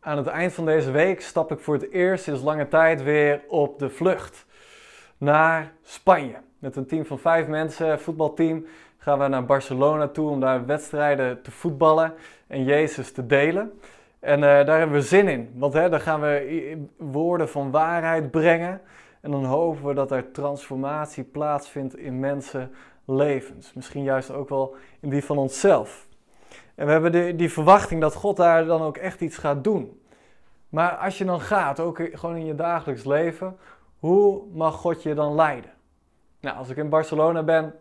Aan het eind van deze week stap ik voor het eerst sinds lange tijd weer op de vlucht naar Spanje. Met een team van vijf mensen, voetbalteam, gaan we naar Barcelona toe om daar wedstrijden te voetballen en Jezus te delen. En uh, daar hebben we zin in, want hè, dan gaan we woorden van waarheid brengen. En dan hopen we dat er transformatie plaatsvindt in mensenlevens. Misschien juist ook wel in die van onszelf. En we hebben de, die verwachting dat God daar dan ook echt iets gaat doen. Maar als je dan gaat, ook gewoon in je dagelijks leven, hoe mag God je dan leiden? Nou, als ik in Barcelona ben,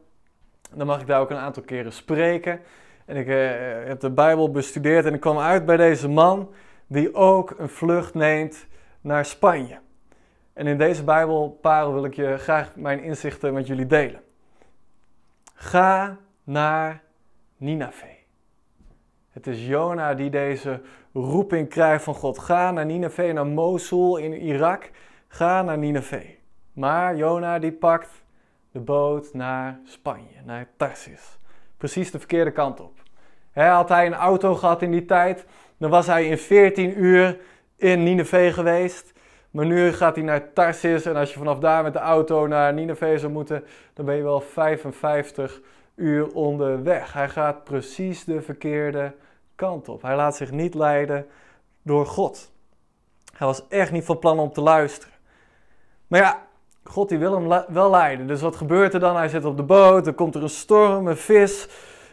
dan mag ik daar ook een aantal keren spreken. En ik eh, heb de Bijbel bestudeerd en ik kwam uit bij deze man die ook een vlucht neemt naar Spanje. En in deze Bijbelparel wil ik je graag mijn inzichten met jullie delen. Ga naar Nineveh. Het is Jona die deze roeping krijgt van God. Ga naar Nineveh, naar Mosul in Irak. Ga naar Nineveh. Maar Jona die pakt de boot naar Spanje, naar Tarsis. Precies de verkeerde kant op. had hij een auto gehad in die tijd, dan was hij in 14 uur in Nineveh geweest. Maar nu gaat hij naar Tarsis en als je vanaf daar met de auto naar Nineveh zou moeten, dan ben je wel 55 uur onderweg. Hij gaat precies de verkeerde kant op. Hij laat zich niet leiden door God. Hij was echt niet van plan om te luisteren. Maar ja, God die wil hem wel leiden. Dus wat gebeurt er dan? Hij zit op de boot, er komt er een storm, een vis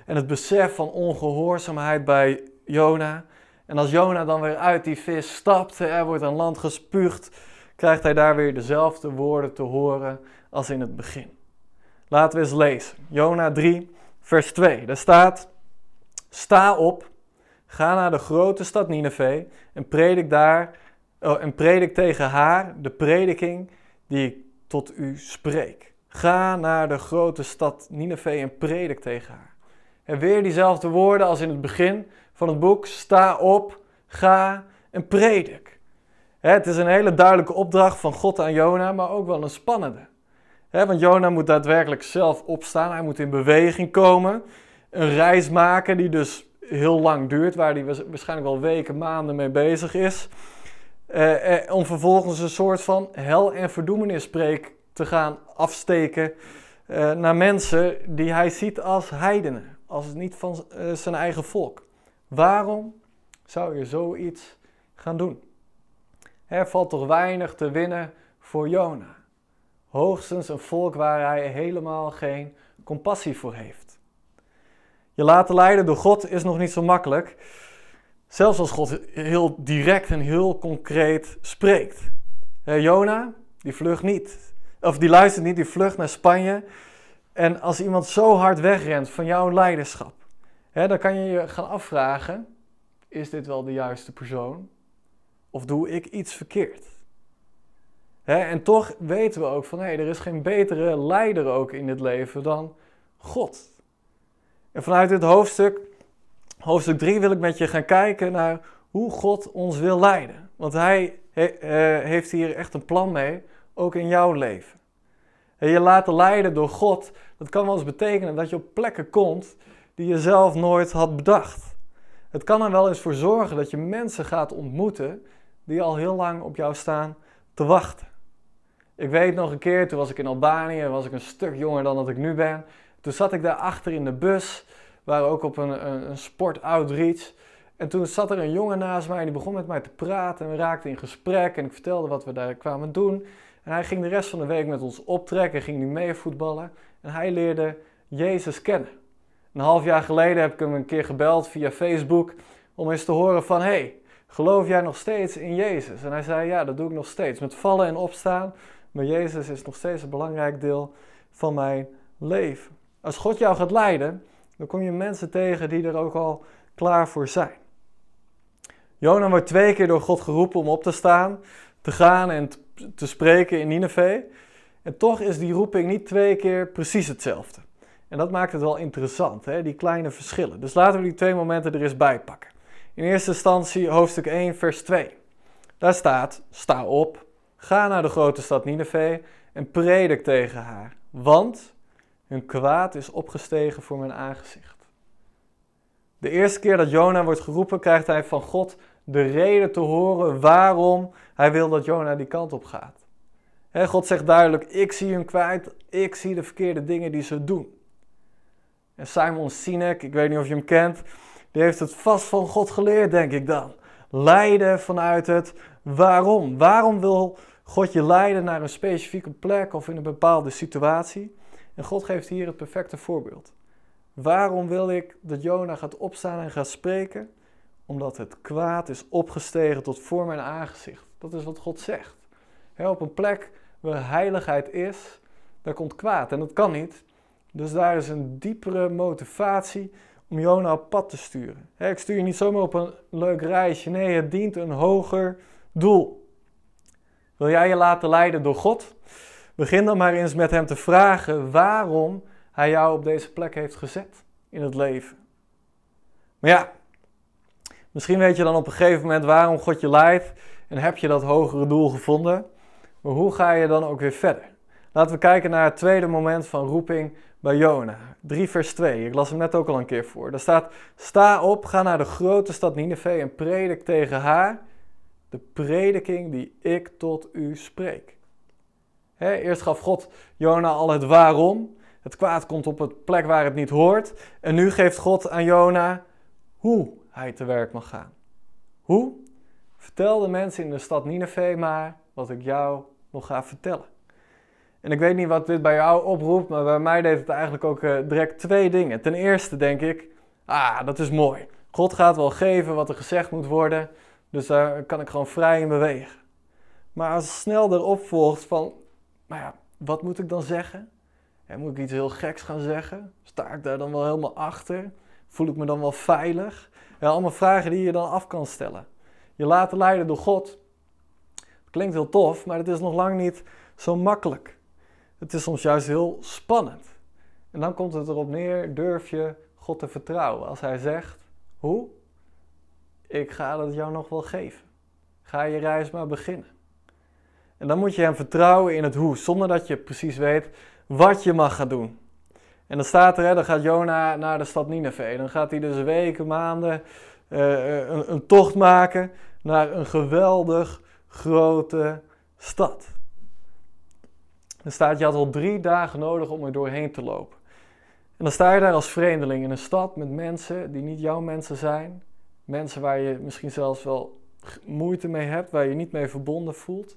en het besef van ongehoorzaamheid bij Jona. En als Jona dan weer uit die vis stapt, er wordt aan land gespuugd, krijgt hij daar weer dezelfde woorden te horen als in het begin. Laten we eens lezen. Jona 3, vers 2. Daar staat: Sta op, ga naar de grote stad Nineveh en predik daar oh, en predik tegen haar de prediking die ik tot u spreek. Ga naar de grote stad Nineveh en predik tegen haar. En weer diezelfde woorden als in het begin van het boek. Sta op, ga en predik. Het is een hele duidelijke opdracht van God aan Jona, maar ook wel een spannende. Want Jona moet daadwerkelijk zelf opstaan. Hij moet in beweging komen. Een reis maken die dus heel lang duurt, waar hij waarschijnlijk wel weken, maanden mee bezig is. Eh, eh, om vervolgens een soort van hel- en verdoemenispreek te gaan afsteken eh, naar mensen die hij ziet als heidenen, als niet van zijn eigen volk. Waarom zou je zoiets gaan doen? Er valt toch weinig te winnen voor Jona. Hoogstens een volk waar hij helemaal geen compassie voor heeft. Je laten leiden door God is nog niet zo makkelijk. Zelfs als God heel direct en heel concreet spreekt. Jona, die vlucht niet. Of die luistert niet, die vlucht naar Spanje. En als iemand zo hard wegrent van jouw leiderschap, hè, dan kan je je gaan afvragen: is dit wel de juiste persoon? Of doe ik iets verkeerd? Hè, en toch weten we ook van hé, er is geen betere leider ook in dit leven dan God. En vanuit dit hoofdstuk, hoofdstuk 3, wil ik met je gaan kijken naar hoe God ons wil leiden. Want Hij eh, heeft hier echt een plan mee, ook in jouw leven. En je laten leiden door God, dat kan wel eens betekenen dat je op plekken komt die je zelf nooit had bedacht. Het kan er wel eens voor zorgen dat je mensen gaat ontmoeten die al heel lang op jou staan te wachten. Ik weet nog een keer, toen was ik in Albanië, was ik een stuk jonger dan dat ik nu ben. Toen zat ik daar achter in de bus, waren ook op een, een, een sport-outreach. En toen zat er een jongen naast mij en die begon met mij te praten en we raakten in gesprek en ik vertelde wat we daar kwamen doen. En hij ging de rest van de week met ons optrekken, ging nu mee voetballen en hij leerde Jezus kennen. Een half jaar geleden heb ik hem een keer gebeld via Facebook om eens te horen van, hey, geloof jij nog steeds in Jezus? En hij zei, ja, dat doe ik nog steeds, met vallen en opstaan. Maar Jezus is nog steeds een belangrijk deel van mijn leven. Als God jou gaat leiden, dan kom je mensen tegen die er ook al klaar voor zijn. Jona wordt twee keer door God geroepen om op te staan, te gaan en te spreken in Nineveh. En toch is die roeping niet twee keer precies hetzelfde. En dat maakt het wel interessant, hè? die kleine verschillen. Dus laten we die twee momenten er eens bij pakken. In eerste instantie hoofdstuk 1, vers 2. Daar staat: Sta op, ga naar de grote stad Nineveh en predik tegen haar, want hun kwaad is opgestegen voor mijn aangezicht. De eerste keer dat Jona wordt geroepen, krijgt hij van God de reden te horen waarom hij wil dat Jona die kant op gaat. God zegt duidelijk: Ik zie hem kwijt, ik zie de verkeerde dingen die ze doen. En Simon Sinek, ik weet niet of je hem kent, die heeft het vast van God geleerd, denk ik dan. Leiden vanuit het waarom. Waarom wil God je leiden naar een specifieke plek of in een bepaalde situatie? En God geeft hier het perfecte voorbeeld. Waarom wil ik dat Jona gaat opstaan en gaat spreken? Omdat het kwaad is opgestegen tot voor mijn aangezicht. Dat is wat God zegt. op een plek waar heiligheid is, daar komt kwaad. En dat kan niet. Dus daar is een diepere motivatie om Jona op pad te sturen. ik stuur je niet zomaar op een leuk reisje. Nee, het dient een hoger doel. Wil jij je laten leiden door God? Begin dan maar eens met hem te vragen waarom hij jou op deze plek heeft gezet in het leven. Maar ja, misschien weet je dan op een gegeven moment waarom God je leidt en heb je dat hogere doel gevonden. Maar hoe ga je dan ook weer verder? Laten we kijken naar het tweede moment van roeping bij Jona. 3 vers 2. Ik las hem net ook al een keer voor. Daar staat: Sta op, ga naar de grote stad Nineveh en predik tegen haar de prediking die ik tot u spreek. Eerst gaf God Jona al het waarom. Het kwaad komt op het plek waar het niet hoort. En nu geeft God aan Jona hoe hij te werk mag gaan. Hoe? Vertel de mensen in de stad Nineveh maar wat ik jou nog ga vertellen. En ik weet niet wat dit bij jou oproept, maar bij mij deed het eigenlijk ook uh, direct twee dingen. Ten eerste denk ik, ah, dat is mooi. God gaat wel geven wat er gezegd moet worden, dus daar kan ik gewoon vrij in bewegen. Maar als snel erop volgt van, maar ja, wat moet ik dan zeggen? moet ik iets heel geks gaan zeggen? Sta ik daar dan wel helemaal achter? Voel ik me dan wel veilig? Allemaal vragen die je dan af kan stellen. Je laten leiden door God. Klinkt heel tof, maar het is nog lang niet zo makkelijk. Het is soms juist heel spannend. En dan komt het erop neer, durf je God te vertrouwen. Als hij zegt, hoe? Ik ga het jou nog wel geven. Ga je reis maar beginnen. En dan moet je hem vertrouwen in het hoe, zonder dat je precies weet wat je mag gaan doen. En dan staat er, hè, dan gaat Jona naar de stad Nineveh. Dan gaat hij dus weken, maanden uh, een, een tocht maken naar een geweldig grote stad. Er staat, je had al drie dagen nodig om er doorheen te lopen. En dan sta je daar als vreemdeling in een stad met mensen die niet jouw mensen zijn. Mensen waar je misschien zelfs wel moeite mee hebt, waar je niet mee verbonden voelt.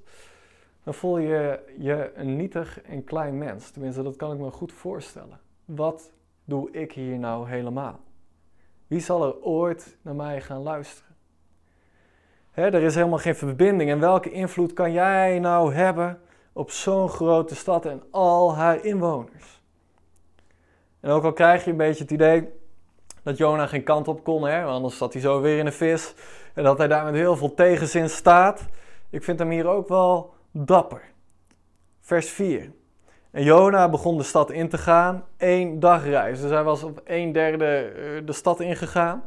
Dan voel je je een nietig en klein mens. Tenminste, dat kan ik me goed voorstellen. Wat doe ik hier nou helemaal? Wie zal er ooit naar mij gaan luisteren? er is helemaal geen verbinding. En welke invloed kan jij nou hebben op zo'n grote stad en al haar inwoners? En ook al krijg je een beetje het idee dat Jona geen kant op kon, hè, anders zat hij zo weer in de vis. En dat hij daar met heel veel tegenzin staat. Ik vind hem hier ook wel dapper. Vers 4. En Jona begon de stad in te gaan, één dagreis. Dus hij was op een derde eh, de stad ingegaan.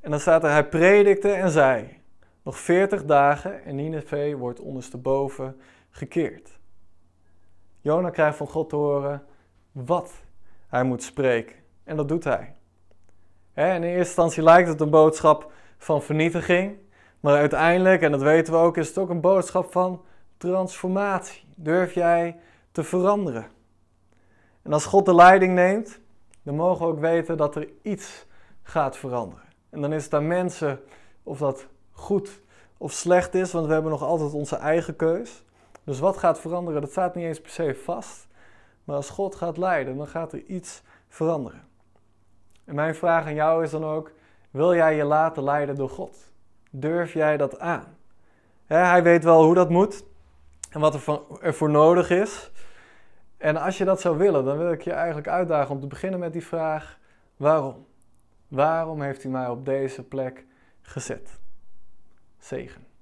En dan staat er, hij predikte en zei, nog veertig dagen en Nineveh wordt ondersteboven gekeerd. Jona krijgt van God te horen wat hij moet spreken. En dat doet hij. in eerste instantie lijkt het een boodschap van vernietiging. Maar uiteindelijk, en dat weten we ook, is het ook een boodschap van transformatie. Durf jij te veranderen? En als God de leiding neemt, dan mogen we ook weten dat er iets gaat veranderen. En dan is het aan mensen of dat goed of slecht is, want we hebben nog altijd onze eigen keus. Dus wat gaat veranderen, dat staat niet eens per se vast. Maar als God gaat leiden, dan gaat er iets veranderen. En mijn vraag aan jou is dan ook: wil jij je laten leiden door God? Durf jij dat aan? hij weet wel hoe dat moet en wat er, voor nodig is. En als je dat zou willen, dan wil ik je eigenlijk uitdagen om te beginnen met die vraag: waarom? Waarom heeft hij mij op deze plek gezet? Zegen.